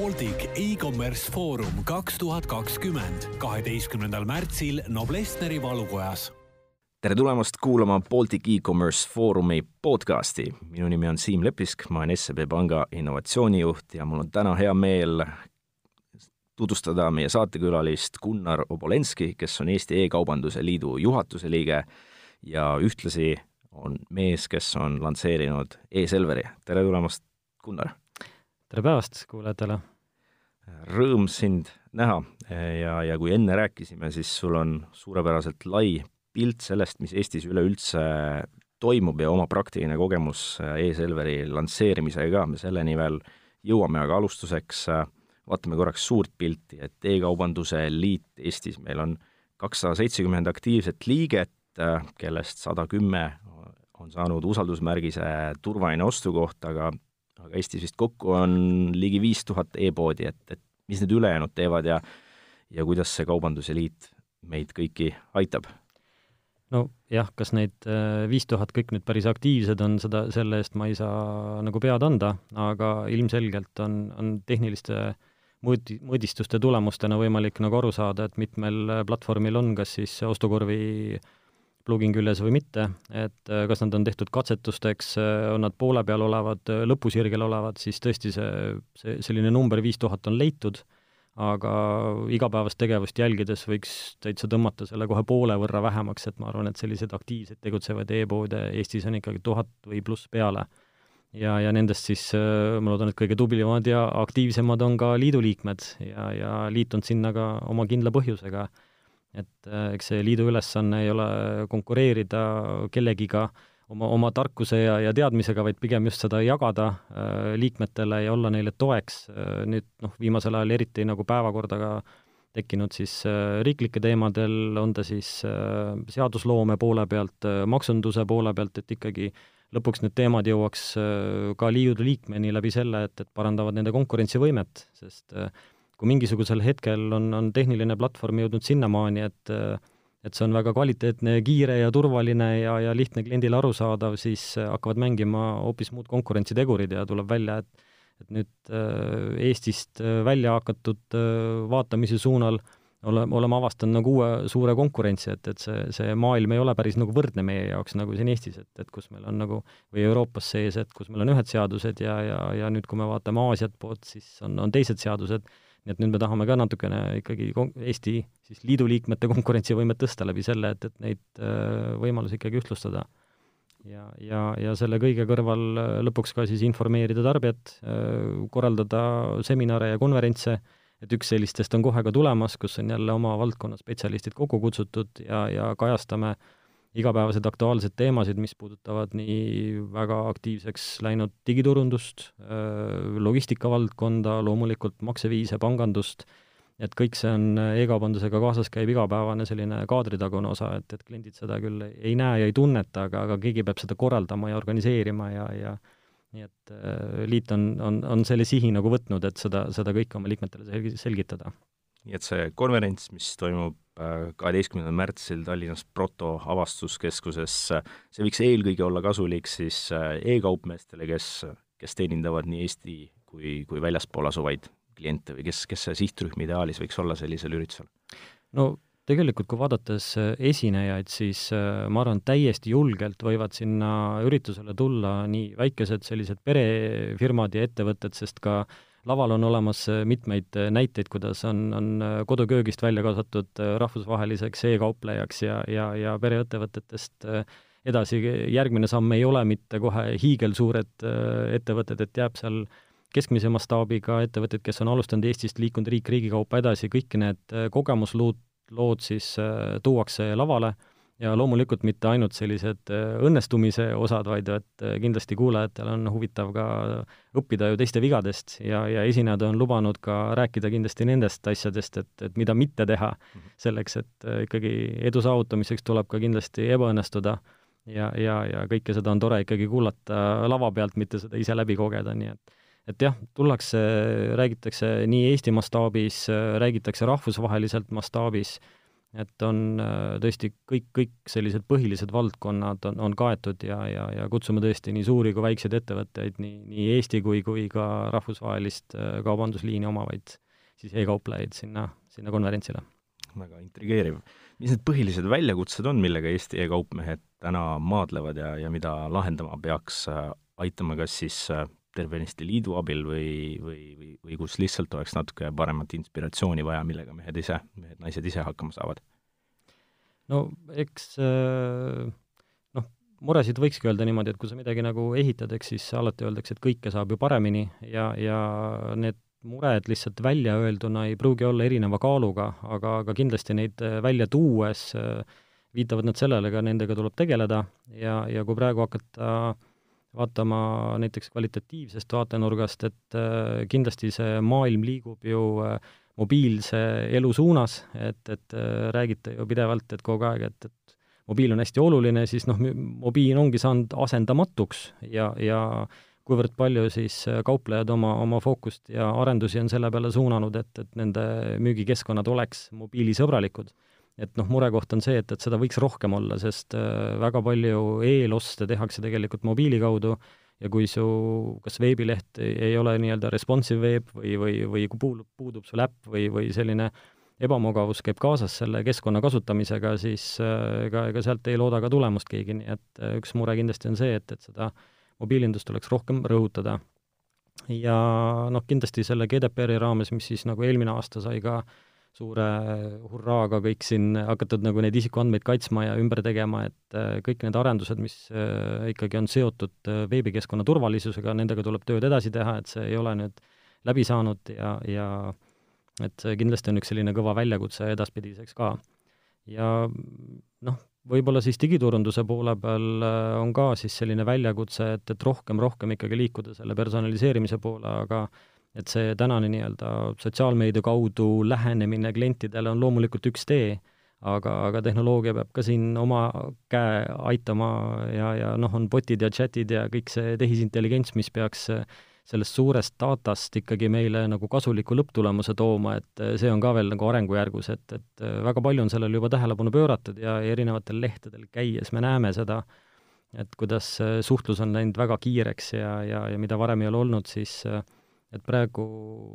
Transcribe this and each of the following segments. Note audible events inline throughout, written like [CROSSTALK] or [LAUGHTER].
Baltic e-commerce foorum kaks tuhat kakskümmend, kaheteistkümnendal märtsil Noblessneri valukojas. tere tulemast kuulama Baltic e-commerce foorumi podcasti. minu nimi on Siim Lepisk, ma olen SEB Panga innovatsioonijuht ja mul on täna hea meel tutvustada meie saatekülalist Gunnar Obolenski, kes on Eesti E-kaubanduse Liidu juhatuse liige ja ühtlasi on mees, kes on lansseerinud e-Selveri. tere tulemast, Gunnar! Tere päevast kuulajatele! Rõõm sind näha ja, ja kui enne rääkisime, siis sul on suurepäraselt lai pilt sellest, mis Eestis üleüldse toimub ja oma praktiline kogemus e-Selveri lansseerimisega ka, me selleni veel jõuame, aga alustuseks vaatame korraks suurt pilti, et E-kaubanduse Liit Eestis, meil on kakssada seitsekümmend aktiivset liiget, kellest sada kümme on saanud usaldusmärgise turvaline ostukoht, aga aga Eestis vist kokku on ligi viis tuhat e-poodi, et, et mis need ülejäänud teevad ja ja kuidas see Kaubanduse Liit meid kõiki aitab? no jah, kas neid äh, viis tuhat kõik nüüd päris aktiivsed on, seda, selle eest ma ei saa nagu pead anda, aga ilmselgelt on, on tehniliste mõõdi, mõõdistuste tulemustena võimalik nagu aru saada, et mitmel platvormil on kas siis ostukorvi plugin küljes või mitte, et äh, kas nad on tehtud katsetusteks, äh, on nad poole peal olevad, lõpusirgel olevad, siis tõesti see, see selline number viis tuhat on leitud, aga igapäevast tegevust jälgides võiks täitsa tõmmata selle kohe poole võrra vähemaks, et ma arvan, et selliseid aktiivseid tegutsevaid e-poode Eestis on ikkagi tuhat või pluss peale ja, ja nendest siis äh, ma loodan, et kõige tublimad ja aktiivsemad on ka liidu liikmed ja, ja liitunud sinna ka oma kindla põhjusega. Et äh, eks see liidu ülesanne ei ole konkureerida kellegiga oma, oma tarkuse ja, ja teadmisega, vaid pigem just seda jagada äh, liikmetele ja olla neile toeks. nüüd noh, viimasel ajal eriti nagu päevakorda ka tekkinud siis riiklike teemadel, on ta siis seadusloome poole pealt, maksunduse poole pealt, et ikkagi äh, lõpuks need teemad jõuaks äh, ka liidu liikmeni läbi selle, et, et parandavad nende konkurentsivõimet, sest äh, kui mingisugusel hetkel on, on tehniline platvorm jõudnud sinnamaani, et äh, et see on väga kvaliteetne, kiire ja turvaline ja, ja lihtne kliendile arusaadav, siis hakkavad mängima hoopis muud konkurentsitegurid ja tuleb välja, et et nüüd Eestist välja hakatud vaatamise suunal äh, oleme, oleme avastanud nagu uue suure konkurentsi, et, et see, see maailm ei ole päris nagu võrdne meie jaoks nagu siin Eestis, et, et kus meil on nagu, või Euroopas sees, et kus meil on ühed seadused ja, ja, ja nüüd, kui me vaatame Aasiat poolt, siis on, on teised seadused, nii et nüüd me tahame ka natukene ikkagi Eesti siis liidu liikmete konkurentsivõimet tõsta läbi selle, et, et neid äh, võimalusi ikkagi ühtlustada. ja, ja, ja selle kõige kõrval äh, lõpuks ka siis informeerida tarbijat, äh, korraldada seminare ja konverentse, et üks sellistest on kohe ka tulemas, kus on jälle oma valdkonna spetsialistid kokku kutsutud ja, ja kajastame igapäevaseid aktuaalseid teemasid, mis puudutavad nii väga aktiivseks läinud digiturundust, logistikavaldkonda, loomulikult makseviise, pangandust, et kõik see on e-kaubandusega kaasas käiv igapäevane selline kaadritagune osa, et, et kliendid seda küll ei näe ja ei tunneta, aga, aga keegi peab seda korraldama ja organiseerima ja, ja nii et äh, liit on, on, on selle sihi nagu võtnud, et seda, seda kõike oma liikmetele selgi-, selgitada. nii et see konverents, mis toimub äh, kaheteistkümnendal märtsil Tallinnas Proto avastuskeskuses, see võiks eelkõige olla kasulik siis äh, e-kaupmeestele, kes, kes teenindavad nii Eesti kui, kui väljaspool asuvaid kliente või kes, kes see sihtrühm ideaalis võiks olla sellisel üritusel? no tegelikult kui vaadates äh, esinejaid, siis äh, ma arvan, täiesti julgelt võivad sinna üritusele tulla nii väikesed sellised perefirmad ja ettevõtted, sest ka laval on olemas äh, mitmeid näiteid, kuidas on, on koduköögist välja kasvatud rahvusvaheliseks e-kauplejaks ja, ja, ja pereettevõtetest edasi, järgmine samm ei ole mitte kohe hiigelsuured ettevõtted, et jääb seal keskmise mastaabiga ettevõtted, kes on alustanud Eestist, liikunud riik riigi kaupa edasi, kõik need kogemusluud lood siis äh, tuuakse lavale ja loomulikult mitte ainult sellised äh, õnnestumise osad, vaid et äh, kindlasti kuulajatel on huvitav ka õppida ju teiste vigadest ja, ja esinejad on lubanud ka rääkida kindlasti nendest asjadest, et, et mida mitte teha -hmm. selleks et ikkagi edu saavutamiseks tuleb ka kindlasti ebaõnnestuda ja, ja, ja kõike seda on tore ikkagi kuulata lava pealt, mitte seda ise läbi kogeda, nii et et jah, tullakse, räägitakse nii Eesti mastaabis, räägitakse rahvusvaheliselt mastaabis, et on äh, tõesti kõik, kõik sellised põhilised valdkonnad on, on kaetud ja, ja, ja kutsume tõesti nii suuri kui väikseid ettevõtteid, nii, nii Eesti kui, kui ka rahvusvahelist äh, kaubandusliini omavaid siis e-kauplejaid sinna, sinna konverentsile. väga intrigeeriv. mis need põhilised väljakutsed on, millega Eesti e-kaupmehed täna maadlevad ja, ja mida lahendama peaks, äh, aitama kas siis terve Eesti Liidu abil või, või, või, või kus lihtsalt oleks natuke paremat inspiratsiooni vaja, millega mehed ise, mehed-naised ise hakkama saavad? no eks äh, noh, muresid võikski öelda niimoodi, et kui sa midagi nagu ehitad, eks siis alati öeldakse, et kõike saab ju paremini ja, ja need mured lihtsalt välja öelduna ei pruugi olla erineva kaaluga, aga, aga kindlasti neid äh, välja tuues äh, viitavad nad sellele, ka nendega tuleb tegeleda ja, ja kui praegu hakata äh, vaatama näiteks kvalitatiivsest vaatenurgast, et äh, kindlasti see maailm liigub ju äh, mobiilse elu suunas, et, et äh, räägite ju pidevalt, et kogu aeg, et, et mobiil on hästi oluline, siis noh, mobiil ongi saanud asendamatuks ja, ja kuivõrd palju siis kauplejad oma, oma fookust ja arendusi on selle peale suunanud, et, et nende müügikeskkonnad oleks mobiilisõbralikud et noh, murekoht on see, et, et seda võiks rohkem olla, sest äh, väga palju eeloste tehakse tegelikult mobiili kaudu ja kui su kas veebileht ei ole nii-öelda responsive veeb või, või, või kui puudub, puudub sul äpp või, või selline ebamugavus käib kaasas selle keskkonna kasutamisega, siis äh, ega, ega sealt ei looda ka tulemust keegi, nii et äh, üks mure kindlasti on see, et, et seda mobiilindust tuleks rohkem rõhutada. ja noh, kindlasti selle GDPR-i raames, mis siis nagu eelmine aasta sai ka äh, suure hurraaga kõik siin hakatud nagu neid isikuandmeid kaitsma ja ümber tegema, et äh, kõik need arendused, mis äh, ikkagi on seotud äh, veebikeskkonna turvalisusega, nendega tuleb tööd edasi teha, et see ei ole nüüd läbi saanud ja, ja et see kindlasti on üks selline kõva väljakutse edaspidiseks ka. ja noh, võib-olla siis digiturunduse poole peal on ka siis selline väljakutse, et, et rohkem, rohkem ikkagi liikuda selle personaliseerimise poole, aga et see tänane nii-öelda sotsiaalmeedia kaudu lähenemine klientidele on loomulikult üks tee, aga, aga tehnoloogia peab ka siin oma käe aitama ja, ja noh, on botid ja chatid ja kõik see tehisintelligents, mis peaks sellest suurest datast ikkagi meile nagu kasuliku lõpptulemuse tooma, et see on ka veel nagu arengujärgus, et, et väga palju on sellele juba tähelepanu pööratud ja erinevatel lehtedel käies me näeme seda, et kuidas suhtlus on läinud väga kiireks ja, ja, ja mida varem ei ole olnud, siis äh, et praegu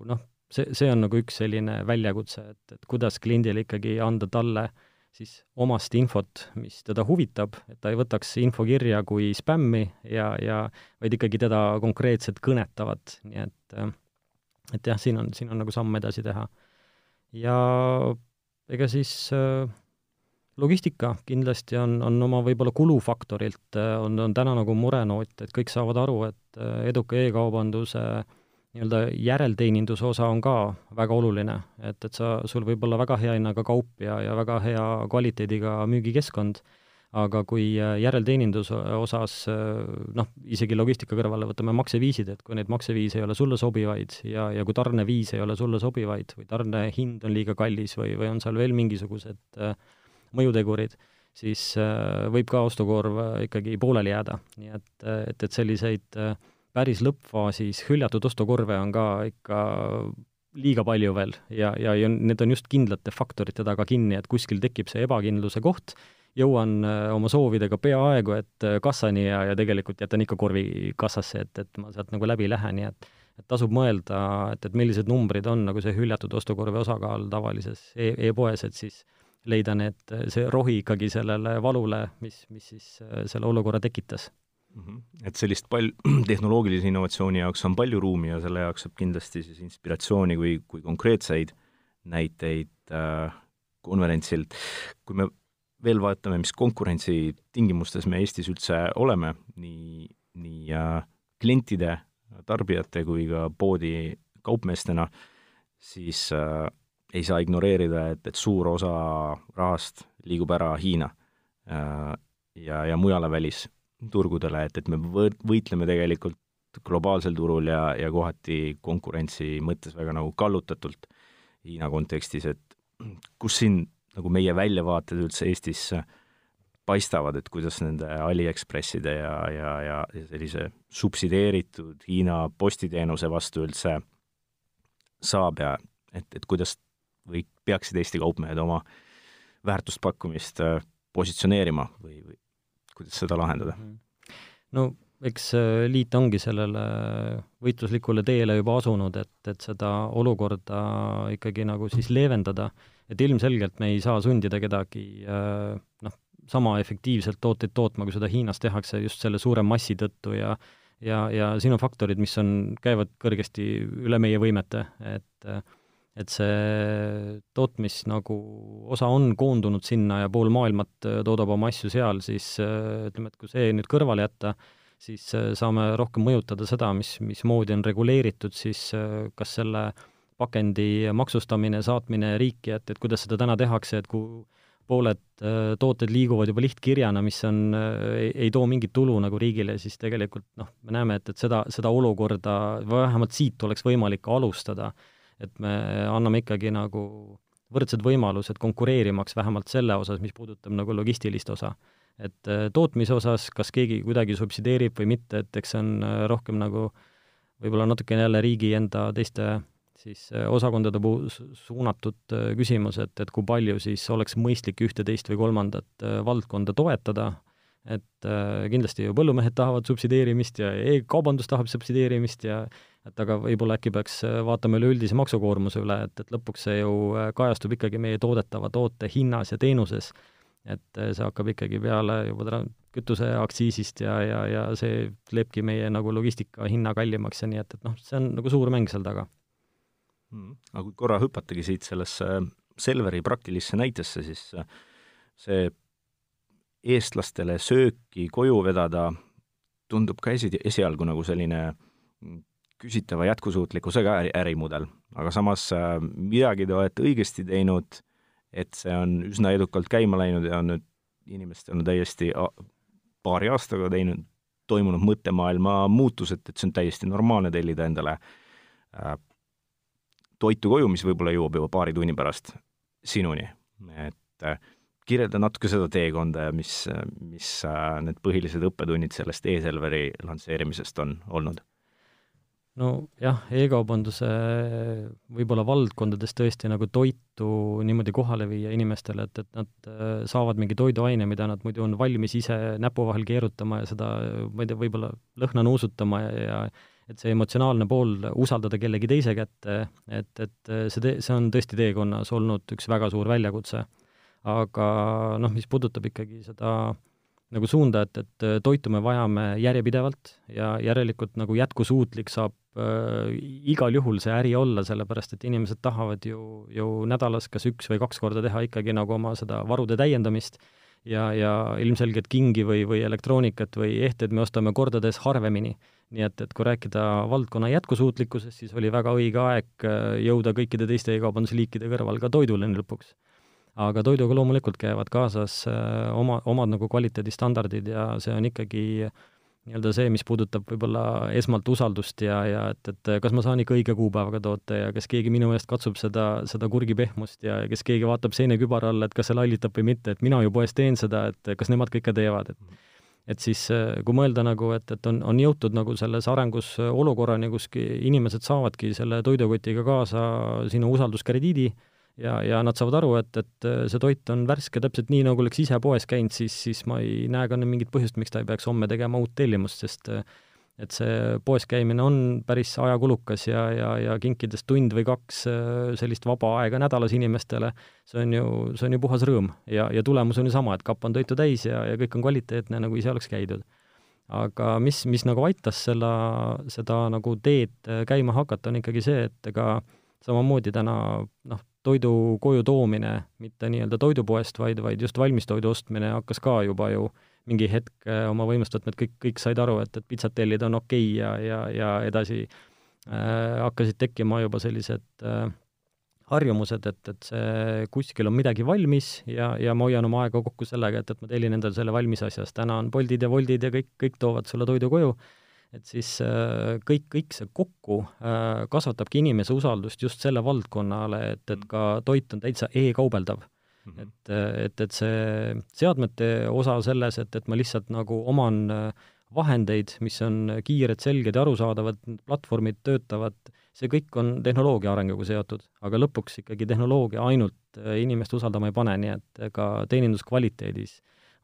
noh, see, see on nagu üks selline väljakutse, et, et kuidas kliendile ikkagi anda talle siis omast infot, mis teda huvitab, et ta ei võtaks info kirja kui spämmi ja, ja vaid ikkagi teda konkreetselt kõnetavat, nii et et jah, siin on, siin on nagu samm edasi teha. ja ega siis äh, logistika kindlasti on, on oma võib-olla kulufaktorilt äh, on, on täna nagu murenoot, et kõik saavad aru, et äh, eduka e-kaubanduse äh, nii-öelda järelteeninduse osa on ka väga oluline, et, et sa, sul võib olla väga hea hinnaga kaup ja, ja väga hea kvaliteediga müügikeskkond, aga kui äh, järelteeninduse osas äh, noh, isegi logistika kõrvale võtame makseviisid, et kui neid makseviise ei ole sulle sobivaid ja, ja kui tarneviis ei ole sulle sobivaid või tarnehind on liiga kallis või, või on seal veel mingisugused äh, mõjutegurid, siis võib ka ostukorv ikkagi pooleli jääda, nii et, et, et selliseid äh, päris lõppfaasis hüljatud ostukorve on ka ikka liiga palju veel ja, ja, ja need on just kindlate faktorite taga kinni, et kuskil tekib see ebakindluse koht, jõuan äh, oma soovidega peaaegu et äh, kassani ja, ja tegelikult jätan ikka korvi kassasse, et, et ma sealt nagu läbi ei lähe, nii et et tasub mõelda, et, et millised numbrid on nagu see hüljatud ostukorvi osakaal tavalises e e-poes, et siis leida need, see rohi ikkagi sellele valule, mis, mis siis äh, selle olukorra tekitas. Et sellist pal-, [CLEARS THROAT] tehnoloogilise innovatsiooni jaoks on palju ruumi ja selle jaoks saab kindlasti siis inspiratsiooni kui, kui konkreetseid näiteid äh, konverentsilt. kui me veel vaatame, mis konkurentsitingimustes me Eestis üldse oleme, nii, nii äh, klientide, tarbijate kui ka poodi kaupmeestena, siis äh, ei saa ignoreerida, et, et suur osa rahast liigub ära Hiina äh, ja, ja mujale välis, turgudele, et, et me võitleme tegelikult globaalsel turul ja, ja kohati konkurentsi mõttes väga nagu kallutatult Hiina kontekstis, et kus siin nagu meie väljavaated üldse Eestis paistavad, et kuidas nende Aliekspresside ja, ja, ja, ja sellise subsideeritud Hiina postiteenuse vastu üldse saab ja et, et kuidas või peaksid Eesti kaupmehed oma väärtuspakkumist positsioneerima või, või kuidas seda lahendada? Mhm. no eks liit ongi sellele võitluslikule teele juba asunud, et, et seda olukorda ikkagi nagu siis leevendada, et ilmselgelt me ei saa sundida kedagi noh, sama efektiivselt tooteid tootma, kui seda Hiinas tehakse just selle suure massi tõttu ja ja, ja siin on faktorid, mis on, käivad kõrgesti üle meie võimete, et et see tootmis nagu osa on koondunud sinna ja pool maailmat toodab oma asju seal, siis ütleme, et kui see nüüd kõrvale jätta, siis saame rohkem mõjutada seda, mis, mismoodi on reguleeritud siis kas selle pakendi maksustamine, saatmine riiki, et, et kuidas seda täna tehakse, et kui pooled äh, tooted liiguvad juba lihtkirjana, mis on, äh, ei, ei too mingit tulu nagu riigile, siis tegelikult noh, me näeme, et, et seda, seda olukorda, vähemalt siit oleks võimalik alustada, et me anname ikkagi nagu võrdsed võimalused konkureerimaks vähemalt selle osas, mis puudutab nagu logistilist osa. et äh, tootmise osas, kas keegi kuidagi subsideerib või mitte, et eks see on rohkem nagu võib-olla natukene jälle riigi enda teiste siis äh, osakondade puhul suunatud äh, küsimus, et, et kui palju siis oleks mõistlik ühte, teist või kolmandat äh, valdkonda toetada, et kindlasti ju põllumehed tahavad subsideerimist ja e-kaubandus tahab subsideerimist ja et aga võib-olla äkki peaks vaatama üleüldise maksukoormuse üle, et, et lõpuks see ju kajastub ikkagi meie toodetava toote hinnas ja teenuses. et see hakkab ikkagi peale juba kütuseaktsiisist ja, ja, ja see teebki meie nagu logistika hinna kallimaks ja nii et, et noh, see on nagu suur mäng seal taga mm.. aga kui korra hüpatagi siit sellesse Selveri praktilisse näitesse, siis äh, see eestlastele sööki koju vedada tundub ka esi, esialgu nagu selline küsitava jätkusuutlikkusega äri, ärimudel, aga samas äh, midagi te olete õigesti teinud, et see on üsna edukalt käima läinud ja nüüd inimestel on täiesti paari aastaga teinud, toimunud mõttemaailma muutus, et, et see on täiesti normaalne tellida endale äh, toitu koju, mis võib-olla jõuab juba paari tunni pärast sinuni. et äh, kirjelda natuke seda teekonda ja mis, mis äh, need põhilised õppetunnid sellest e-Selveri lansseerimisest on olnud? nojah, e-kaubanduse võib-olla valdkondades tõesti nagu toitu niimoodi kohale viia inimestele, et, et nad äh, saavad mingi toiduaine, mida nad muidu on valmis ise näpu vahel keerutama ja seda, ma ei tea, võib-olla lõhna nuusutama ja, ja et see emotsionaalne pool usaldada kellegi teise kätte, et, et see see on tõesti teekonnas olnud üks väga suur väljakutse. Aga noh, mis puudutab ikkagi seda nagu suunda, et, et toitu me vajame järjepidevalt ja järelikult nagu jätkusuutlik saab äh, igal juhul see äri olla, sellepärast et inimesed tahavad ju, ju nädalas kas üks või kaks korda teha ikkagi nagu oma seda varude täiendamist ja, ja ilmselgelt kingi või, või elektroonikat või ehteid me ostame kordades harvemini nii et, et kui rääkida valdkonna jätkusuutlikkusest, siis oli väga õige aeg äh, jõuda kõikide teiste e-kaubandusliikide kõrval ka toiduleni lõpuks. Aga toiduga loomulikult käivad kaasas äh, oma, omad nagu kvaliteedistandardid ja see on ikkagi nii-öelda see, mis puudutab võib-olla esmalt usaldust ja, ja et, et kas ma saan ikka õige kuupäevaga toota ja kas keegi minu eest katsub seda, seda kurgipehmust ja kas keegi vaatab seenekübara alla, et kas see lallitab või mitte, et mina ju poes teen seda, et kas nemad ka ikka teevad, et et siis äh, kui mõelda nagu, et, et on, on jõutud nagu selles arengus äh, olukorrani, kus inimesed saavadki selle toidukotiga kaasa sinu usalduskrediidi ja, ja nad saavad aru, et, et äh, see toit on värske täpselt nii, nagu oleks ise poes käinud, siis, siis ma ei näe ka mingit põhjust, miks ta ei peaks homme tegema uut tellimust, sest et see poes käimine on päris ajakulukas ja, ja, ja kinkides tund või kaks äh, sellist vaba aega nädalas inimestele, see on ju, see on ju puhas rõõm ja, ja tulemus on ju sama, et kapp on toitu täis ja, ja kõik on kvaliteetne, nagu ise oleks käidud. aga mis, mis nagu aitas selle, seda nagu teed äh, käima hakata, on ikkagi see, et ega samamoodi täna noh, toidu koju toomine, mitte nii-öelda toidupoest, vaid, vaid just valmistoidu ostmine hakkas ka juba ju äh, mingi hetk äh, oma võimust võtma, et kõik, kõik said aru, et, et pitsat tellida on okei okay ja, ja, ja edasi äh, hakkasid tekkima juba sellised äh, harjumused, et, et see kuskil on midagi valmis ja, ja ma hoian oma aega kokku sellega, et, et ma tellin endale selle valmis asjast, täna on Boltid ja Woldid ja kõik, kõik toovad sulle toidu koju, et siis äh, kõik, kõik see kokku äh, kasvatabki inimese usaldust just selle valdkonnale, et, et ka toit on täitsa e-kaubeldav. Mm -hmm. et, et, et see seadmete osa selles, et, et ma lihtsalt nagu oman äh, vahendeid, mis on kiired, selged ja arusaadavad, platvormid töötavad see kõik on tehnoloogia arenguga seotud, aga lõpuks ikkagi tehnoloogia ainult äh, inimest usaldama ei pane, nii et ka teeninduskvaliteedis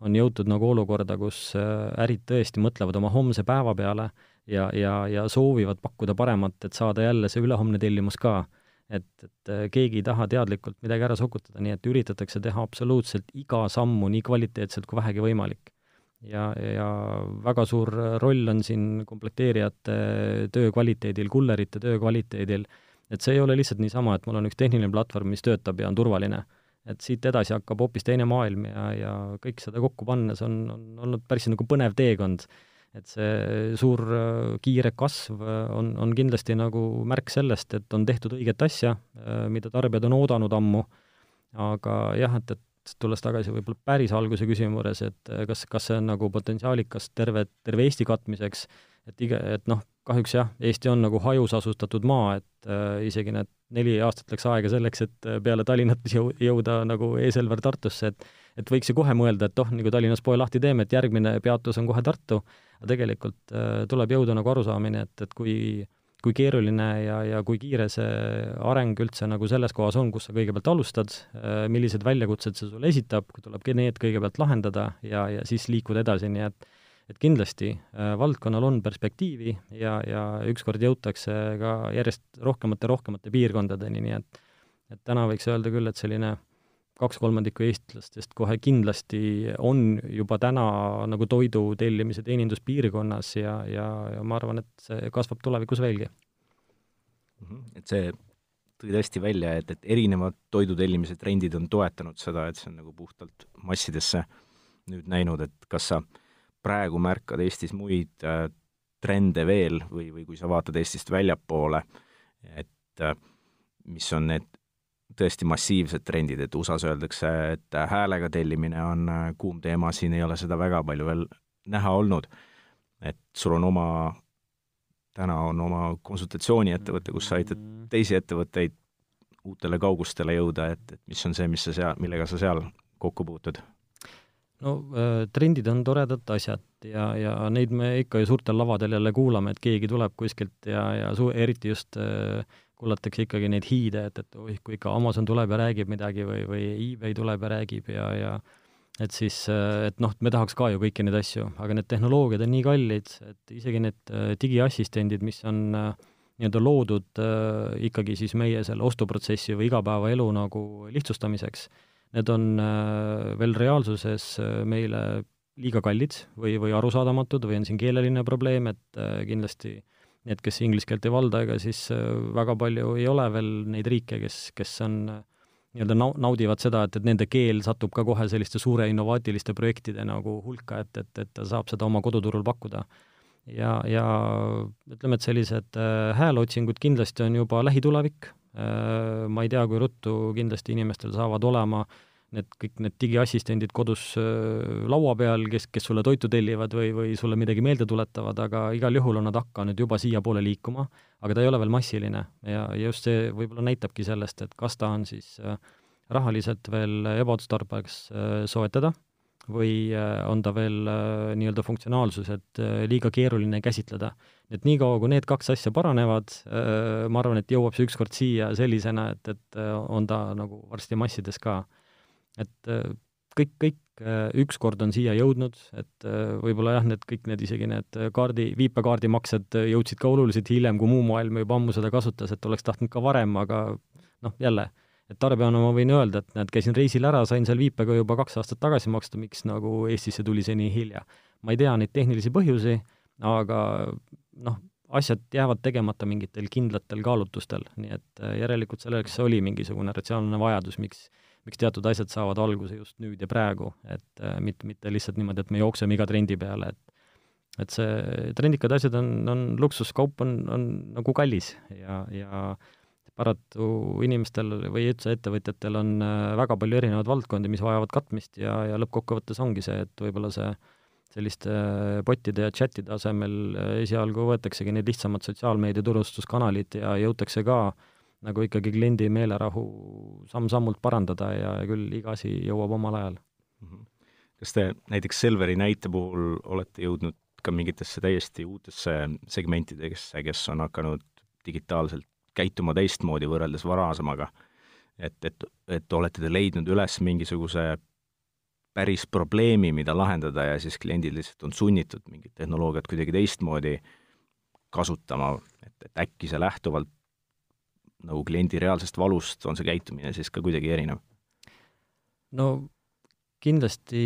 on jõutud nagu olukorda, kus äh, ärid tõesti mõtlevad oma homse päeva peale ja, ja, ja soovivad pakkuda paremat, et saada jälle see ülehomne tellimus ka. et, et äh, keegi ei taha teadlikult midagi ära sokutada, nii et üritatakse teha absoluutselt iga sammu nii kvaliteetselt kui vähegi võimalik ja, ja väga suur roll on siin komplekteerijate töö kvaliteedil, kullerite töö kvaliteedil, et see ei ole lihtsalt niisama, et mul on üks tehniline platvorm, mis töötab ja on turvaline. Et siit edasi hakkab hoopis teine maailm ja, ja kõik seda kokku pannes on, on olnud päris nagu põnev teekond. et see suur kiire kasv on, on kindlasti nagu märk sellest, et on tehtud õiget asja, mida tarbijad on oodanud ammu, aga jah, et, et tulles tagasi võib-olla päris alguse küsimuse juures, et äh, kas, kas see on nagu potentsiaalikas terve, terve Eesti katmiseks, et iga, et noh, kahjuks jah, Eesti on nagu hajus asustatud maa, et äh, isegi need neli aastat läks aega selleks, et äh, peale Tallinnat [LAUGHS] jõu-, jõuda nagu E-Selver Tartusse, et et võiks ju kohe mõelda, et oh, kui Tallinnas poe lahti teeme, et järgmine peatus on kohe Tartu, aga tegelikult äh, tuleb jõuda nagu arusaamine, et, et kui kui keeruline ja, ja kui kiire see areng üldse nagu selles kohas on, kus sa kõigepealt alustad, äh, millised väljakutsed see sulle esitab, tuleb need kõigepealt lahendada ja, ja siis liikuda edasi, nii et et kindlasti äh, valdkonnal on perspektiivi ja, ja ükskord jõutakse ka järjest rohkemate, rohkemate piirkondadeni, nii et et täna võiks öelda küll, et selline kaks kolmandikku eestlastest kohe kindlasti on juba täna nagu toidu tellimise teeninduspiirkonnas ja, ja, ja ma arvan, et see kasvab tulevikus veelgi. Mhm. et see tõi tõesti välja, et, et erinevad toidu tellimise trendid on toetanud seda, et see on nagu puhtalt massidesse nüüd näinud, et kas sa praegu märkad Eestis muid äh, trende veel või, või kui sa vaatad Eestist väljapoole, et äh, mis on need tõesti massiivsed trendid, et USA-s öeldakse, et häälega tellimine on äh, kuum teema, siin ei ole seda väga palju veel näha olnud. et sul on oma, täna on oma konsultatsiooniettevõte, kus sa aitad teisi ettevõtteid uutele kaugustele jõuda, et, et mis on see, mis sa seal, millega sa seal kokku puutud? No äh, trendid on toredad asjad ja, ja neid me ikka ju suurtel lavadel jälle kuulame, et keegi tuleb kuskilt ja, ja su-, eriti just äh, kuulatakse ikkagi neid hiide, et, et oih, kui ikka Amazon tuleb ja räägib midagi või, või eBay tuleb ja räägib ja, ja et siis, et noh, me tahaks ka ju kõiki neid asju, aga need tehnoloogiad on nii kallid, et isegi need äh, digiassistendid, mis on äh, nii-öelda loodud äh, ikkagi siis meie selle ostuprotsessi või igapäevaelu nagu lihtsustamiseks, need on veel reaalsuses meile liiga kallid või, või arusaadamatud või on siin keeleline probleem, et kindlasti äh, need, kes inglise keelt ei valda, ega siis äh, väga palju ei ole veel neid riike, kes, kes on äh, nii-öelda nau-, naudivad seda, et, et nende keel satub ka kohe selliste suure innovaatiliste projektide nagu hulka, et, et, et ta saab seda oma koduturul pakkuda. ja, ja ütleme, et sellised äh, hääleotsingud kindlasti on juba lähitulevik äh,, ma ei tea, kui ruttu kindlasti inimestel saavad olema äh, need kõik need digiassistendid kodus äh, laua peal, kes, kes sulle toitu tellivad või, või sulle midagi meelde tuletavad, aga igal juhul on nad hakanud juba siiapoole liikuma, aga ta ei ole veel massiline. Ja just see võib-olla näitabki sellest, et kas ta on siis äh, rahaliselt veel ebaotstarbekas äh, soetada või on ta veel nii-öelda funktsionaalsuselt liiga keeruline käsitleda. et niikaua, kui need kaks asja paranevad, ma arvan, et jõuab see ükskord siia sellisena, et, et on ta nagu varsti massides ka et äh, kõik, kõik äh, ükskord on siia jõudnud, et äh, võib-olla jah, need kõik need isegi need kaardi, viipekaardimaksed jõudsid ka oluliselt hiljem, kui muu maailm juba ammu seda kasutas, et oleks tahtnud ka varem, aga noh, jälle, et tarbijana ma võin öelda, et näed, käisin reisil ära, sain seal viipega juba kaks aastat tagasi maksta, miks nagu Eestisse tuli see nii hilja. ma ei tea neid tehnilisi põhjusi, aga noh, asjad jäävad tegemata mingitel kindlatel kaalutlustel, nii et järelikult selleks oli mingisugune ratsionaalne vajadus, miks miks teatud asjad saavad alguse just nüüd ja praegu, et äh, mitte, mitte lihtsalt niimoodi, et me jookseme iga trendi peale, et et see trendikad asjad on, on luksuskaup on, on nagu kallis ja, ja paratu inimestel või üldse ettevõtjatel on äh, väga palju erinevaid valdkondi, mis vajavad katmist ja, ja lõppkokkuvõttes ongi see, et võib-olla see selliste botide ja chatide asemel esialgu võetaksegi need lihtsamad sotsiaalmeedia turustuskanalid ja jõutakse ka äh, nagu ikkagi kliendi meelerahu samm-sammult parandada ja küll iga asi jõuab omal ajal. Mhm. kas te näiteks Selveri näite puhul olete jõudnud ka mingitesse täiesti uutesse segmentidesse, kes on hakanud digitaalselt käituma teistmoodi võrreldes varasemaga. et, et, et olete te leidnud üles mingisuguse päris probleemi, mida lahendada ja siis kliendid lihtsalt on sunnitud mingit tehnoloogiat kuidagi teistmoodi kasutama, et, et äkki see lähtuvalt nagu kliendi reaalsest valust on see käitumine siis ka kuidagi erinev? no kindlasti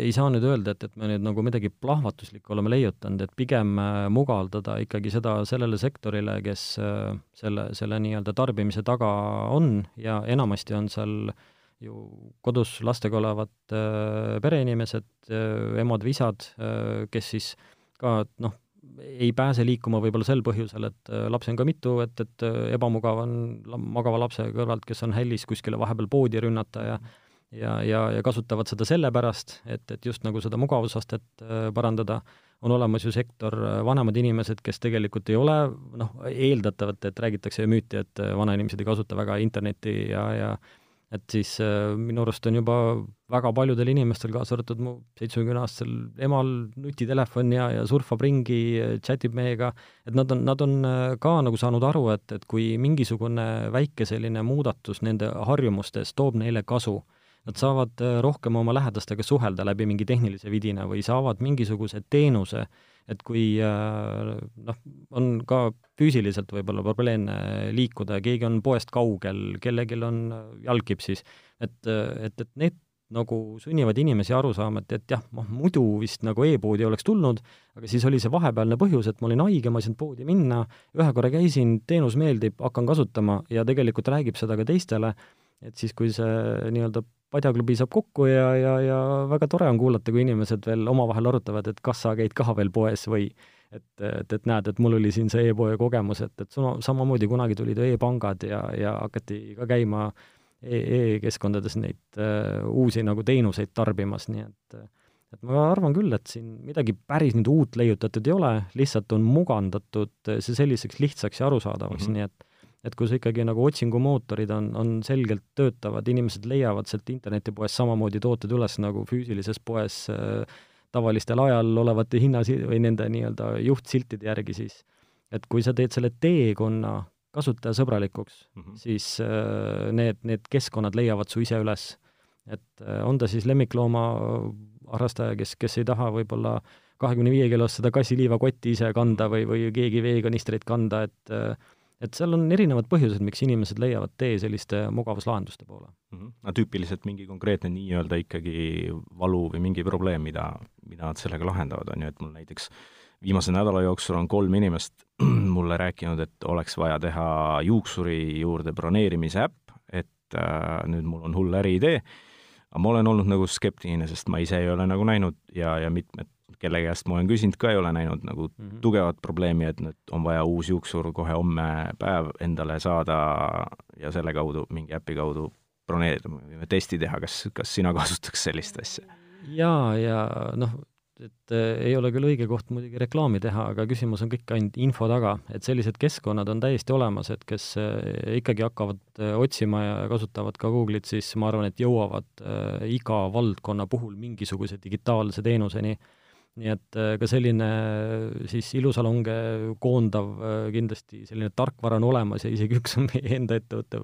ei saa nüüd öelda, et, et me nüüd nagu midagi plahvatuslikku oleme leiutanud, et pigem äh, mugavdada ikkagi seda sellele sektorile, kes äh, selle, selle nii-öelda tarbimise taga on ja enamasti on seal ju kodus lastega olevad äh, pereinimesed, emad-isad, kes siis ka noh, ei pääse liikuma võib-olla sel põhjusel, et lapsi on ka mitu, et, et ebamugav on magava lapse kõrvalt, kes on hällis kuskile vahepeal poodi rünnata ja mm ja, ja, ja kasutavad seda sellepärast, et, et just nagu seda mugavusastet äh, parandada, on olemas ju sektor äh, vanemad inimesed, kes tegelikult ei ole noh, eeldatavalt, et räägitakse ju müüti, et äh, vanainimesed ei kasuta väga internetti ja, ja et siis äh, minu arust on juba väga paljudel inimestel, kaasa arvatud mu seitsmekümne-aastasel emal, nutitelefon ja, ja surfab ringi, chat ib meiega, et nad on, nad on ka nagu saanud aru, et, et kui mingisugune väike selline muudatus nende harjumustes toob neile kasu, nad saavad äh, rohkem oma lähedastega suhelda läbi mingi tehnilise vidina või saavad mingisuguse teenuse, et kui äh, noh, on ka füüsiliselt võib-olla probleemne liikuda ja keegi on poest kaugel, kellelgi on jalgkipp siis, et, et, et need nagu sunnivad inimesi aru saama, et, et jah, noh, muidu vist nagu e-poodi oleks tulnud, aga siis oli see vahepealne põhjus, et ma olin haige, ma ei saanud poodi minna, ühe korra käisin, teenus meeldib, hakkan kasutama ja tegelikult räägib seda ka teistele, et siis, kui see nii-öelda padjaklubi saab kokku ja, ja, ja väga tore on kuulata, kui inimesed veel omavahel arutavad, et kas sa käid ka veel poes või et, et, et näed, et mul oli siin see e-poe kogemus, et, et sama, samamoodi kunagi tulid e-pangad ja, ja hakati ka käima e-keskkondades e neid uh, uusi nagu teenuseid tarbimas, nii et et ma arvan küll, et siin midagi päris nüüd uut leiutatud ei ole, lihtsalt on mugandatud see selliseks lihtsaks ja arusaadavaks mm, -hmm. nii et et kus ikkagi nagu otsingumootorid on, on selgelt töötavad, inimesed leiavad sealt internetipoest samamoodi tooted üles nagu füüsilises poes äh, tavalistel ajal olevate hinnas- või nende nii-öelda juhtsiltide järgi siis. et kui sa teed selle teekonna kasutajasõbralikuks mm, -hmm. siis äh, need, need keskkonnad leiavad su ise üles. et äh, on ta siis lemmiklooma harrastaja, kes, kes ei taha võib-olla kahekümne viie kilost seda kassiliivakotti ise kanda või, või keegi veekanistreid kanda, et äh, et seal on erinevad põhjused, miks inimesed leiavad tee selliste mugavuslahenduste poole mm. -hmm. no tüüpiliselt mingi konkreetne nii-öelda ikkagi valu või mingi probleem, mida, mida nad sellega lahendavad, on ju, et mul näiteks viimase nädala jooksul on kolm inimest [CLEARS THROAT] mulle rääkinud, et oleks vaja teha juuksuri juurde broneerimise äpp, et äh, nüüd mul on hull äriidee, aga ma olen olnud nagu skeptiline, sest ma ise ei ole nagu näinud ja, ja mitmed kelle käest ma olen küsinud ka, ei ole näinud nagu mm -hmm. tugevat probleemi, et nüüd on vaja uus juuksur kohe homme päev endale saada ja selle kaudu, mingi äpi kaudu broneerida, me võime testi teha, kas, kas sina kasutaks sellist asja? jaa, ja noh, et äh, ei ole küll õige koht muidugi reklaami teha, aga küsimus on kõik ainult info taga, et sellised keskkonnad on täiesti olemas, et kes äh, ikkagi hakkavad äh, otsima ja kasutavad ka Google'it, siis ma arvan, et jõuavad äh, iga valdkonna puhul mingisuguse digitaalse teenuseni äh, nii et äh, ka selline äh, siis ilusalonge koondav äh, kindlasti selline tarkvara on olemas ja isegi üks on meie enda ettevõtte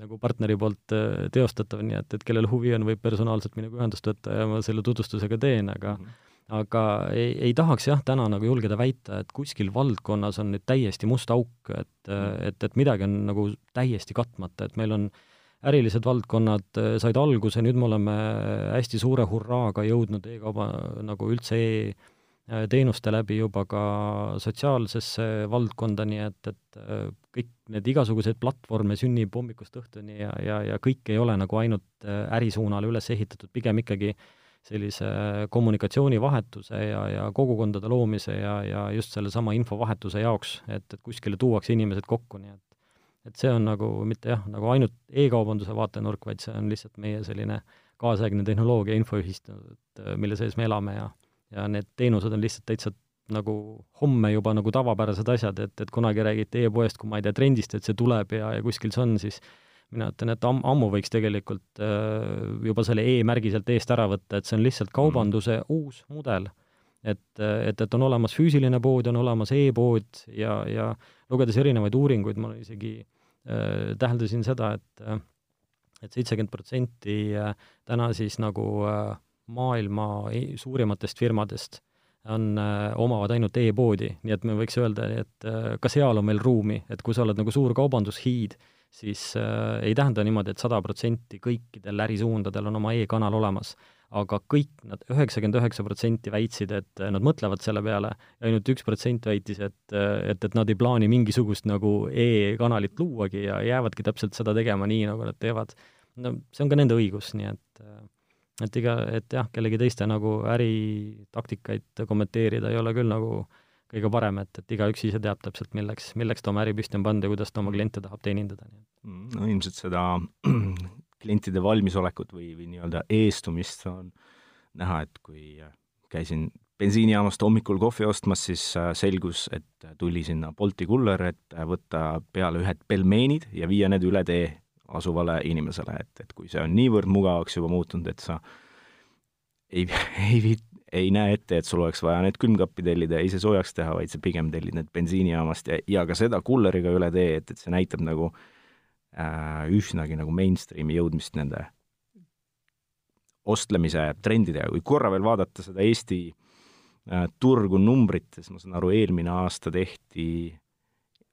nagu partneri poolt teostatav, nii et, et kellel huvi on, võib personaalselt minuga ühendust võtta ja ma selle tutvustuse ka teen, aga mm -hmm. aga ei, ei tahaks jah, täna nagu julgeda väita, et kuskil valdkonnas on nüüd täiesti must auk, et mm, -hmm. et, et midagi on nagu täiesti katmata, et meil on äh, ärilised valdkonnad äh, said alguse, nüüd me oleme hästi suure hurraaga jõudnud e-kauba nagu üldse e-teenuste läbi juba ka sotsiaalsesse valdkonda, nii et, et äh, kõik need igasugused platvorme sünnib hommikust õhtuni ja, ja, ja kõik ei ole nagu ainult äh, ärisuunale üles ehitatud, pigem ikkagi sellise kommunikatsioonivahetuse ja, ja kogukondade loomise ja, ja just sellesama infovahetuse jaoks, et, et kuskile tuuakse inimesed kokku, nii et et see on nagu mitte jah, nagu ainult e-kaubanduse vaatenurk, vaid see on lihtsalt meie selline kaasaegne tehnoloogia infoühistu, et äh, mille sees me elame ja ja need teenused on lihtsalt täitsa nagu homme juba nagu tavapärased asjad, et, et kunagi räägiti e-poest, kui ma ei tea, trendist, et see tuleb ja, ja kuskil see on, siis mina ütlen, et am-, ammu võiks tegelikult äh, juba selle e-märgi sealt eest ära võtta, et see on lihtsalt kaubanduse mm. uus mudel et, et, et on olemas füüsiline pood, on olemas e-pood ja, ja lugedes erinevaid uuringuid, ma isegi äh, täheldasin seda, et äh, et seitsekümmend protsenti äh, täna siis nagu äh, maailma e-, suurimatest firmadest on, äh, omavad ainult e-poodi, nii et me võiks öelda, et äh, ka seal on meil ruumi, et kui sa oled nagu suur kaubandushiid, siis äh, ei tähenda niimoodi et, et sada protsenti kõikidel ärisuundadel on oma e-kanal olemas. Aga kõik nad, üheksakümmend üheksa protsenti väitsid, et äh, nad mõtlevad selle peale ja ainult üks protsent väitis, et, et, et nad ei plaani mingisugust nagu e-kanalit luuagi ja jäävadki täpselt seda tegema nii, nagu nad teevad. no see on ka nende õigus, nii et äh, et iga, et jah, kellegi teiste nagu äritaktikaid kommenteerida ei ole küll nagu kõige parem, et, et igaüks ise teab täpselt, milleks, milleks ta oma äri püsti on pannud ja kuidas ta oma kliente tahab teenindada. Mm, no ilmselt seda klientide valmisolekut või, või nii-öelda eestumist on näha, et kui käisin bensiinijaamast hommikul kohvi ostmas, siis äh, selgus, et tuli sinna Bolti kuller, et võtta peale ühed pelmeenid ja viia need üle tee asuvale inimesele, et, et kui see on niivõrd mugavaks juba muutunud, et sa ei, [LAUGHS] ei ei näe ette, et sul oleks vaja need külmkappi tellida ja ise soojaks teha, vaid sa pigem tellid need bensiinijaamast ja, ja ka seda kulleriga üle tee, et, et see näitab nagu äh, üsnagi nagu mainstream'i jõudmist nende ostlemise trendidega, kui korra veel vaadata seda Eesti äh, turgu numbrites, ma saan aru, eelmine aasta tehti,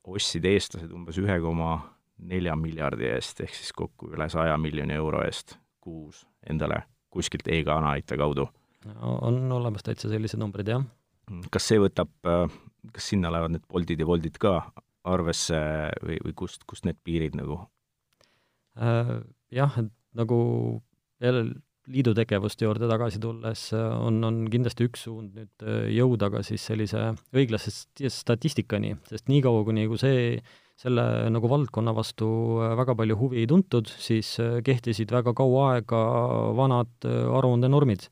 ostsid eestlased umbes ühe koma nelja miljardi eest, ehk siis kokku üle saja miljoni euro eest kuus endale kuskilt e-kanalite kaudu. on olemas täitsa sellised numbrid, jah. kas see võtab, kas sinna lähevad need Boltid ja Woltid ka arvesse või, või kust, kust need piirid nagu äh,? Jah, et nagu jälle liidu tegevuste juurde tagasi tulles on, on kindlasti üks suund nüüd jõuda ka siis sellise õiglase statistikani, sest niikaua, kuni kui see selle nagu valdkonna vastu äh, väga palju huvi ei tuntud, siis äh, kehtisid väga kaua aega vanad äh, aruandenormid.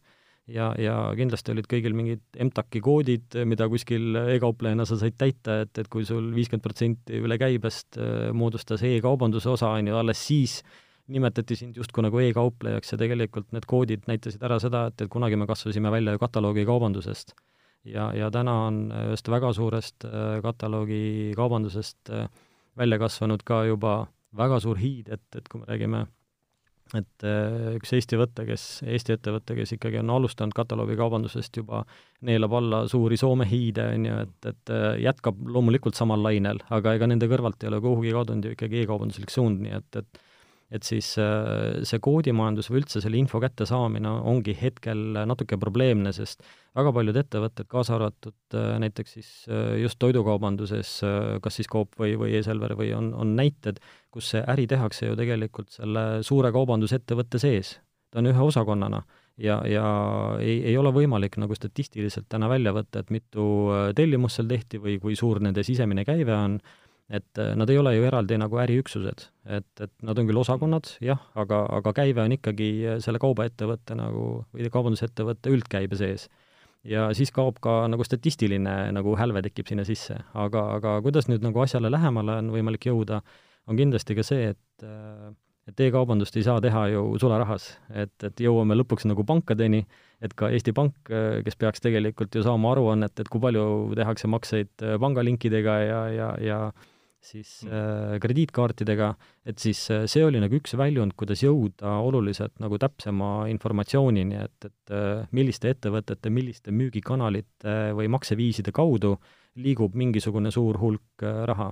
Ja, ja kindlasti olid kõigil mingid MTAK-i koodid, mida kuskil e-kauplejana sa said täita, et, et kui sul viiskümmend protsenti üle käibest moodustas e-kaubanduse osa, on ju, alles siis nimetati sind justkui nagu e-kauplejaks ja tegelikult need koodid näitasid ära seda, et, et kunagi me kasvasime välja ju kataloogikaubandusest. ja, ja täna on ühest väga suurest kataloogikaubandusest äh, välja kasvanud ka juba väga suur hiid, et, et kui me räägime, et äh, üks Eesti võte, kes, Eesti ettevõte, kes ikkagi on alustanud kataloogikaubandusest juba, neelab alla suuri Soome hiide, on ju, et, et äh, jätkab loomulikult samal lainel, aga ega nende kõrvalt ei ole kuhugi kadunud ju ikkagi e-kaubanduslik suund, nii et, et et siis äh, see koodimajandus või üldse selle info kättesaamine ongi hetkel natuke probleemne, sest väga paljud ettevõtted, kaasa arvatud äh, näiteks siis äh, just toidukaubanduses, kas siis Coop või, või E-Selver või on, on näited, kus see äri tehakse ju tegelikult selle suure kaubandusettevõtte sees. ta on ühe osakonnana ja, ja ei, ei ole võimalik nagu statistiliselt täna välja võtta, et mitu tellimust seal tehti või kui suur nende sisemine käive on et äh, nad ei ole ju eraldi nagu äriüksused, et, et nad on küll osakonnad, jah, aga, aga käive on ikkagi äh, selle kaubaettevõtte nagu, või kaubandusettevõtte üldkäibe sees. ja siis kaob ka nagu statistiline nagu hälve tekib sinna sisse, aga, aga kuidas nüüd nagu asjale lähemale on võimalik jõuda, on kindlasti ka see, et äh, et e-kaubandust ei saa teha ju sularahas, et, et jõuame lõpuks nagu pankadeni, et ka Eesti Pank, kes peaks tegelikult ju saama aruannet, et kui palju tehakse makseid pangalinkidega ja, ja, ja siis mm. äh, krediitkaartidega, et siis äh, see oli nagu üks väljund, kuidas jõuda oluliselt nagu täpsema informatsioonini, et, et äh, milliste ettevõtete, milliste müügikanalite või makseviiside kaudu liigub mingisugune suur hulk äh, raha.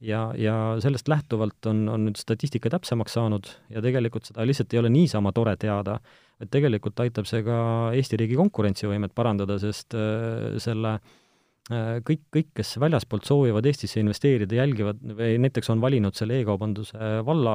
ja, ja sellest lähtuvalt on, on nüüd statistika täpsemaks saanud ja tegelikult seda lihtsalt ei ole niisama tore teada, et tegelikult aitab see ka Eesti riigi konkurentsivõimet parandada, sest äh, selle äh, Äh, kõik, kõik, kes väljaspoolt soovivad Eestisse investeerida, jälgivad või näiteks on valinud selle e-kaubanduse valla,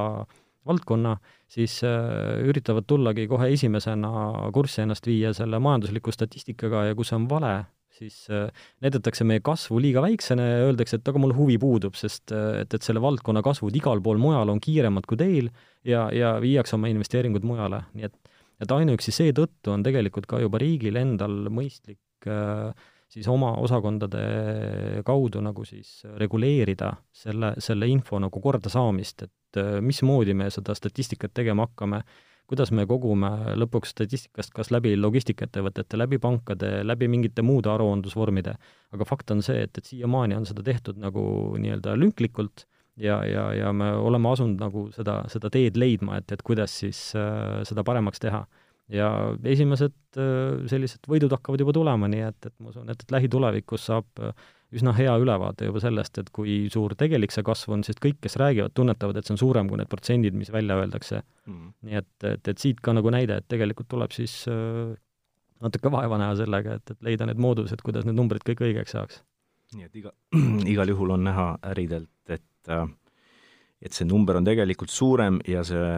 valdkonna, siis äh, üritavad tullagi kohe esimesena kurssi ennast viia selle majandusliku statistikaga ja kui see on vale, siis äh, näidatakse meie kasvu liiga väiksena ja öeldakse, et aga mul huvi puudub, sest äh, et, et selle valdkonna kasvud igal pool mujal on kiiremad kui teil ja, ja viiakse oma investeeringud mujale, nii et et ainuüksi seetõttu on tegelikult ka juba riigil endal mõistlik äh, siis oma osakondade kaudu nagu siis reguleerida selle, selle info nagu kordasaamist, et äh, mismoodi me seda statistikat tegema hakkame, kuidas me kogume lõpuks statistikast kas läbi logistikaettevõtete, läbi pankade, läbi mingite muude aruandlusvormide. aga fakt on see, et, et siiamaani on seda tehtud nagu nii-öelda lünklikult ja, ja, ja me oleme asunud nagu seda, seda teed leidma, et, et kuidas siis äh, seda paremaks teha ja esimesed äh, sellised võidud hakkavad juba tulema, nii et, et ma usun, et, et lähitulevikus saab äh, üsna hea ülevaate juba sellest, et kui suur tegelik see kasv on, sest kõik, kes räägivad, tunnetavad, et see on suurem kui need protsendid, mis välja öeldakse mm.. nii et, et, et siit ka nagu näide, et tegelikult tuleb siis äh, natuke vaeva näha sellega, et, et leida need moodused, kuidas need numbrid kõik õigeks saaks. nii et iga, [CLEARS THROAT] igal juhul on näha äridelt, et et see number on tegelikult suurem ja see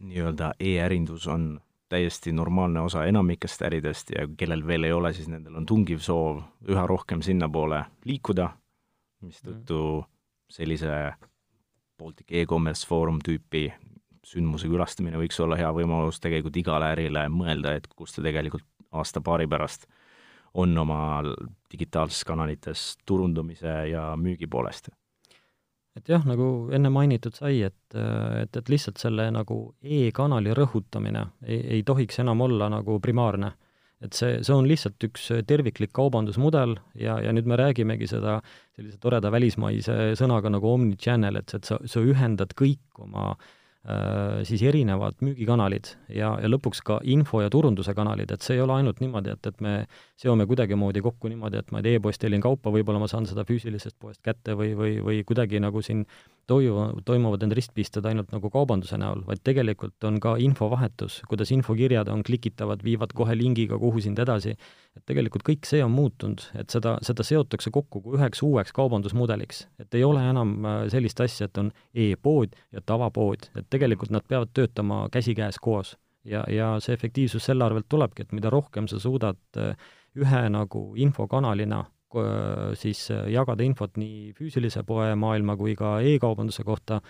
nii-öelda e-ärindus on täiesti normaalne osa enamikest äridest ja kellel veel ei ole, siis nendel on tungiv soov üha rohkem sinnapoole liikuda, mistõttu sellise Baltic e-commerce foorum tüüpi sündmuse külastamine võiks olla hea võimalus tegelikult igale ärile mõelda, et kus ta tegelikult aasta-paari pärast on oma digitaalses kanalites turundamise ja müügi poolest et jah, nagu enne mainitud sai, et, et, et lihtsalt selle nagu e-kanali rõhutamine ei, ei tohiks enam olla nagu primaarne. et see, see on lihtsalt üks terviklik kaubandusmudel ja, ja nüüd me räägimegi seda sellise toreda välismaise sõnaga nagu omnichannel, et, et sa, sa ühendad kõik oma äh, siis erinevad müügikanalid ja, ja lõpuks ka info- ja turunduse kanalid, et see ei ole ainult niimoodi, et, et me seome kuidagimoodi kokku niimoodi, et ma ei tea, e-poest tellin kaupa, võib-olla ma saan seda füüsilisest poest kätte või, või, või kuidagi nagu siin toimu, toimuvad need ristpisted ainult nagu kaubanduse näol, vaid tegelikult on ka infovahetus, kuidas infokirjad on klikitavad, viivad kohe lingiga kuhu sind edasi, et tegelikult kõik see on muutunud, et seda, seda seotakse kokku kui üheks uueks kaubandusmudeliks. et ei ole enam äh, sellist asja, et on e-pood ja tavapood, et tegelikult nad peavad töötama käsikäes koos. ja, ja see efektiivsus selle arvelt tulebki, et mida rohkem sa suudad äh, ühe nagu infokanalina siis äh, jagada infot nii füüsilise poe maailma kui ka e-kaubanduse kohta,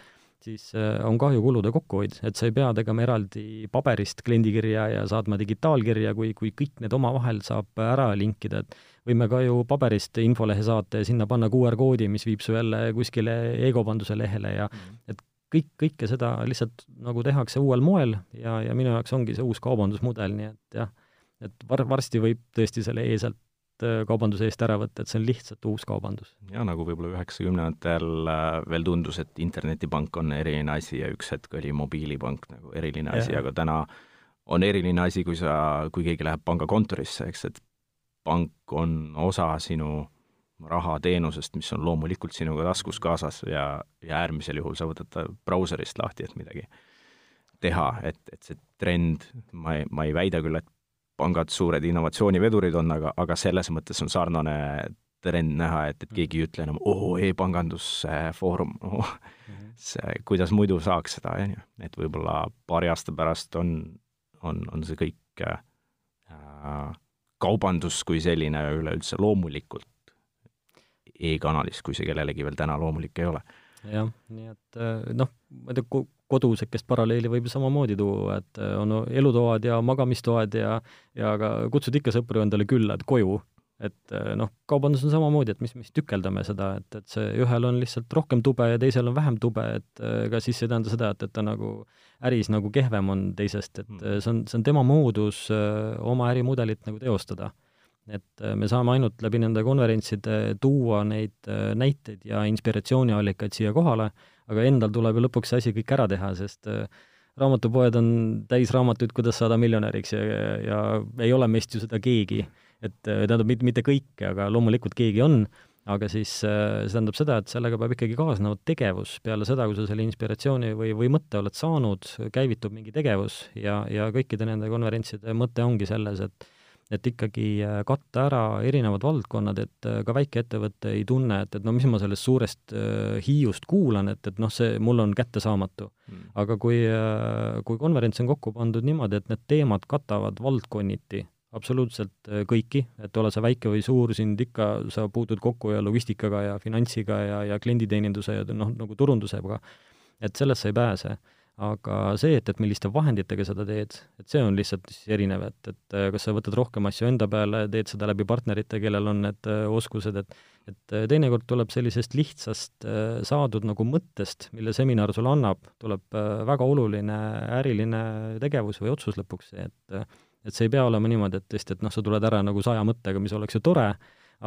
siis äh, on kahjukulude kokkuhoid, et sa ei pea tegema eraldi paberist kliendikirja ja saatma digitaalkirja, kui, kui kõik need omavahel saab ära linkida, et võime ka ju paberist infolehe saata ja sinna panna QR-koodi, mis viib su jälle kuskile e-kaubanduse lehele ja mm. et kõik, kõike seda lihtsalt nagu tehakse uuel moel ja, ja minu jaoks ongi see uus kaubandusmudel, nii et jah, et var-, varsti võib tõesti selle e sealt Äh, kaubanduse eest ära võtta, et see on lihtsalt uus kaubandus. ja nagu võib-olla üheksakümnendatel äh, veel tundus, et internetipank on eriline asi ja üks hetk oli mobiilipank nagu eriline asi, aga täna on eriline asi, kui sa, kui keegi läheb pangakontorisse, eks, et pank on osa sinu rahateenusest, mis on loomulikult sinuga taskus kaasas ja, ja äärmisel juhul sa võtad ta brauserist lahti, et midagi teha, et, et see trend, ma ei, ma ei väida küll, et pangad suured innovatsioonivedurid on, aga, aga selles mõttes on sarnane trend näha, et, et keegi ei ütle enam, oo e, e-pangandusfoorum, oh, see, kuidas muidu saaks seda, on ju. et võib-olla paari aasta pärast on, on, on see kõik äh, kaubandus kui selline üleüldse loomulikult e-kanalis, kui see kellelegi veel täna loomulik ei ole. jah, nii et äh, noh, ma ei tea, kodusekest paralleeli võib samamoodi tuua, et äh, on elutoad ja magamistoad ja ja ka kutsud ikka sõpru endale külla, et koju. et äh, noh, kaubandus on samamoodi, et mis, mis tükeldame seda, et, et see ühel on lihtsalt rohkem tube ja teisel on vähem tube, et äh, ega siis ei tähenda seda, et, et ta nagu äris nagu kehvem on teisest, et hmm. see on, see on tema moodus öö, oma ärimudelit nagu teostada et me saame ainult läbi nende konverentside tuua neid näiteid ja inspiratsiooniallikaid siia kohale, aga endal tuleb ju lõpuks see asi kõik ära teha, sest äh, raamatupoed on täis raamatuid, kuidas saada miljonäriks ja, ja ei ole meist ju seda keegi. et äh, tähendab, mitte, mitte kõiki, aga loomulikult keegi on, aga siis äh, see tähendab seda, et sellega peab ikkagi kaasnema tegevus, peale seda, kui sa selle inspiratsiooni või, või mõtte oled saanud, käivitub mingi tegevus ja, ja kõikide nende konverentside mõte ongi selles, et et ikkagi äh, katta ära erinevad valdkonnad, et äh, ka väikeettevõte ei tunne, et, et no mis ma sellest suurest äh, hiiust kuulan, et, et noh, see mul on kättesaamatu. Mm.. aga kui, kui konverents on kokku pandud niimoodi, et need teemad katavad valdkonniti absoluutselt kõiki, et ole sa väike või suur, sind ikka, sa puutud kokku ja logistikaga ja finantsiga ja, ja klienditeeninduse ja noh, nagu turundusega, et sellest sa ei pääse aga see, et, et milliste vahenditega seda teed, et see on lihtsalt siis erinev, et, et äh, kas sa võtad rohkem asju enda peale, teed seda läbi partnerite, kellel on need äh, oskused, et et äh, teinekord tuleb sellisest lihtsast saadud nagu mõttest, mille seminar sulle annab, tuleb väga oluline äriline tegevus või otsus lõpuks, et et see ei pea olema niimoodi, et tõesti, et noh, sa tuled ära nagu saja mõttega, mis oleks ju tore,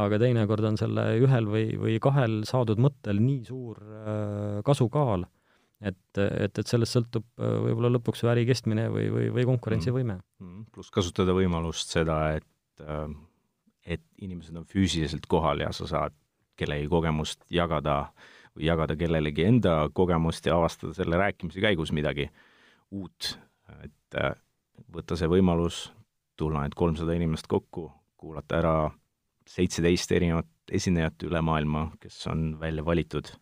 aga teinekord on selle ühel või, või kahel saadud mõttel nii suur kasukaal et, et, et sellest sõltub äh, võib-olla lõpuks su äri kestmine või, või, või konkurentsivõime mm. -hmm. pluss kasutada võimalust seda, et, äh, et inimesed on füüsiliselt kohal ja sa saad kellegi kogemust jagada või jagada kellelegi enda kogemust ja avastada selle rääkimise käigus midagi uut, et äh, võtta see võimalus, tulla need kolmsada inimest kokku, kuulata ära seitseteist erinevat esinejat üle maailma, kes on välja valitud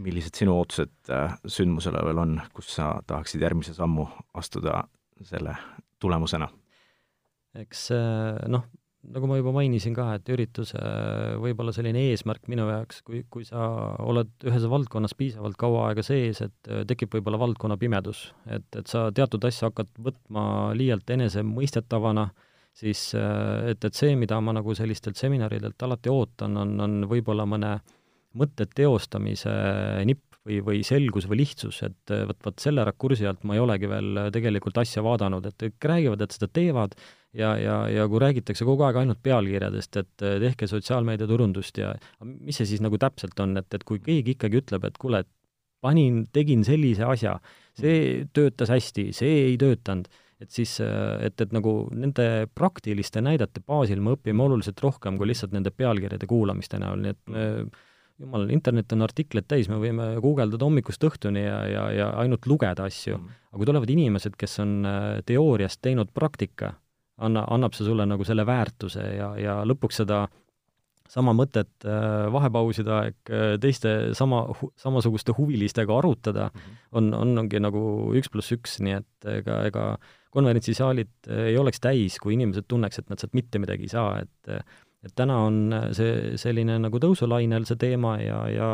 millised sinu ootused äh, sündmusele veel on, kus sa tahaksid järgmise sammu astuda selle tulemusena? eks äh, noh, nagu ma juba mainisin ka, et ürituse äh, võib-olla selline eesmärk minu jaoks, kui, kui sa oled ühes valdkonnas piisavalt kaua aega sees, et tekib võib-olla valdkonna pimedus, et, et sa teatud asja hakkad võtma liialt enesemõistetavana, siis et, et see, mida ma nagu sellistelt seminaridelt alati ootan, on, on võib-olla mõne äh, mõtte teostamise nipp või, või selgus või lihtsus, et vot, vot selle rakursi alt ma ei olegi veel tegelikult asja vaadanud, et kõik räägivad, et seda teevad ja, ja, ja kui räägitakse kogu aeg ainult pealkirjadest, et tehke sotsiaalmeedia turundust ja mis see siis nagu täpselt on, et, et kui keegi ikkagi ütleb, et kuule, et panin, tegin sellise asja, see töötas hästi, see ei töötanud, et siis, et, et nagu nende praktiliste näidete baasil me õpime oluliselt rohkem kui lihtsalt nende pealkirjade kuulamiste näol, nii et jumal, internet on artikleid täis, me võime guugeldada hommikust õhtuni ja, ja, ja ainult lugeda asju mm., aga kui tulevad inimesed, kes on äh, teooriast teinud praktika, anna, annab see sulle nagu selle väärtuse ja, ja lõpuks seda sama mõtet äh, vahepauside aeg äh, teiste sama, samasuguste huvilistega arutada mm, -hmm. on, on, ongi nagu üks pluss üks, nii et ega, ega konverentsisaalid ei oleks täis, kui inimesed tunneks, et nad sealt mitte midagi ei saa, et et täna on see selline nagu tõusulainel see teema ja, ja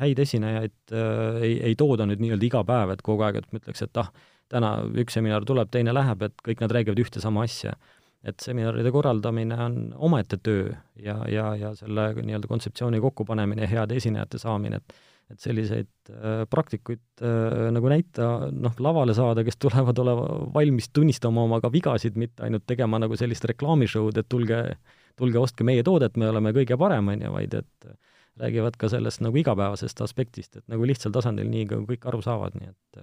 häid esinejaid äh, ei, ei tooda nüüd nii-öelda iga päev, et kogu aeg, et ma ütleks, et ah, täna üks seminar tuleb, teine läheb, et kõik nad räägivad ühte sama asja. et seminaride korraldamine on omaette töö ja, ja, ja selle nii-öelda kontseptsiooni kokkupanemine ja heade esinejate saamine, et et selliseid äh, praktikuid äh, nagu näita, noh, lavale saada, kes tulevad olema valmis tunnistama oma ka vigasid, mitte ainult tegema nagu sellist reklaamishow'd, et tulge äh, tulge ostke meie toodet, me oleme kõige parem, on ju, vaid et räägivad ka sellest nagu igapäevasest aspektist, et nagu lihtsal tasandil nii ka kõik aru saavad, nii et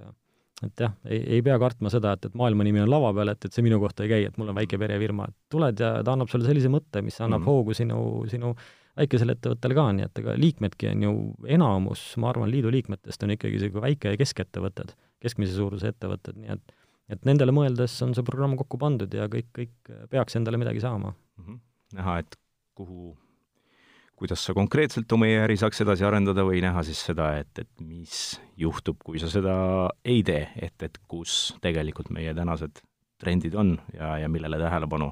et jah, ei, ei pea kartma seda, et, et maailma nimi on lava peal, et, et see minu kohta ei käi, et mul on väike perefirma, et tuled ja ta annab sulle sellise mõtte, mis annab mm hoogu sinu, sinu väikesele ettevõttele ka, nii et ega liikmedki on ju, enamus, ma arvan, liidu liikmetest on ikkagi selline väike- ja keskettevõtted, keskmise suuruse ettevõtted, nii et et nendele mõeldes on see programm kokku pandud ja kõik, kõik peaks endale midagi saama mm. -hmm näha, et kuhu, kuidas sa konkreetselt oma e-äri saaks edasi arendada või näha siis seda, et, et mis juhtub, kui sa seda ei tee, et, et kus tegelikult meie tänased trendid on ja, ja millele tähelepanu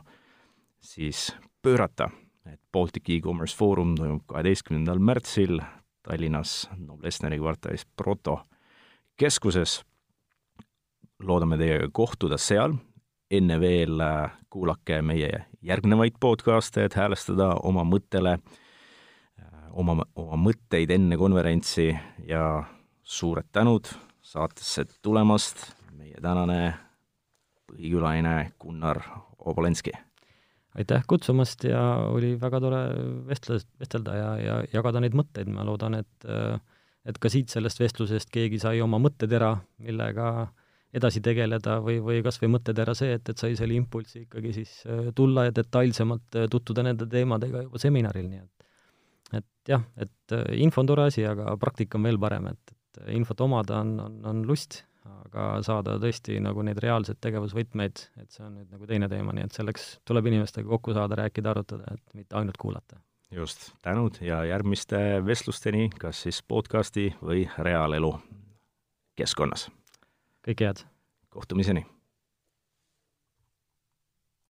siis pöörata. et Baltic e-commerce foorum toimub kaheteistkümnendal märtsil Tallinnas Noblessneri kvartalis Proto keskuses. loodame teiega kohtuda seal enne veel äh, kuulake meie järgnevaid podcast'e, et häälestada oma mõttele, oma, oma mõtteid enne konverentsi ja suured tänud saatesse tulemast, meie tänane põhikülaline Gunnar Obolenski. aitäh kutsumast ja oli väga tore vestle, vestelda ja, ja jagada neid mõtteid, ma loodan, et et ka siit sellest vestlusest keegi sai oma mõttetera, millega äh, edasi tegeleda või, või kas või mõttetera see, et, et sai selle impulsi ikkagi siis äh, tulla ja detailsemalt äh, tutvuda nende teemadega juba seminaril, nii et et jah, et äh, info on tore asi, aga praktika on veel parem, et, et infot omada on, on, on lust, aga saada tõesti nagu neid reaalseid tegevusvõtmeid, et see on nüüd nagu teine teema, nii et selleks tuleb inimestega kokku saada, rääkida, arutada, et mitte ainult kuulata. just, tänud ja järgmiste vestlusteni, kas siis podcasti või reaalelu keskkonnas kõike head! kohtumiseni!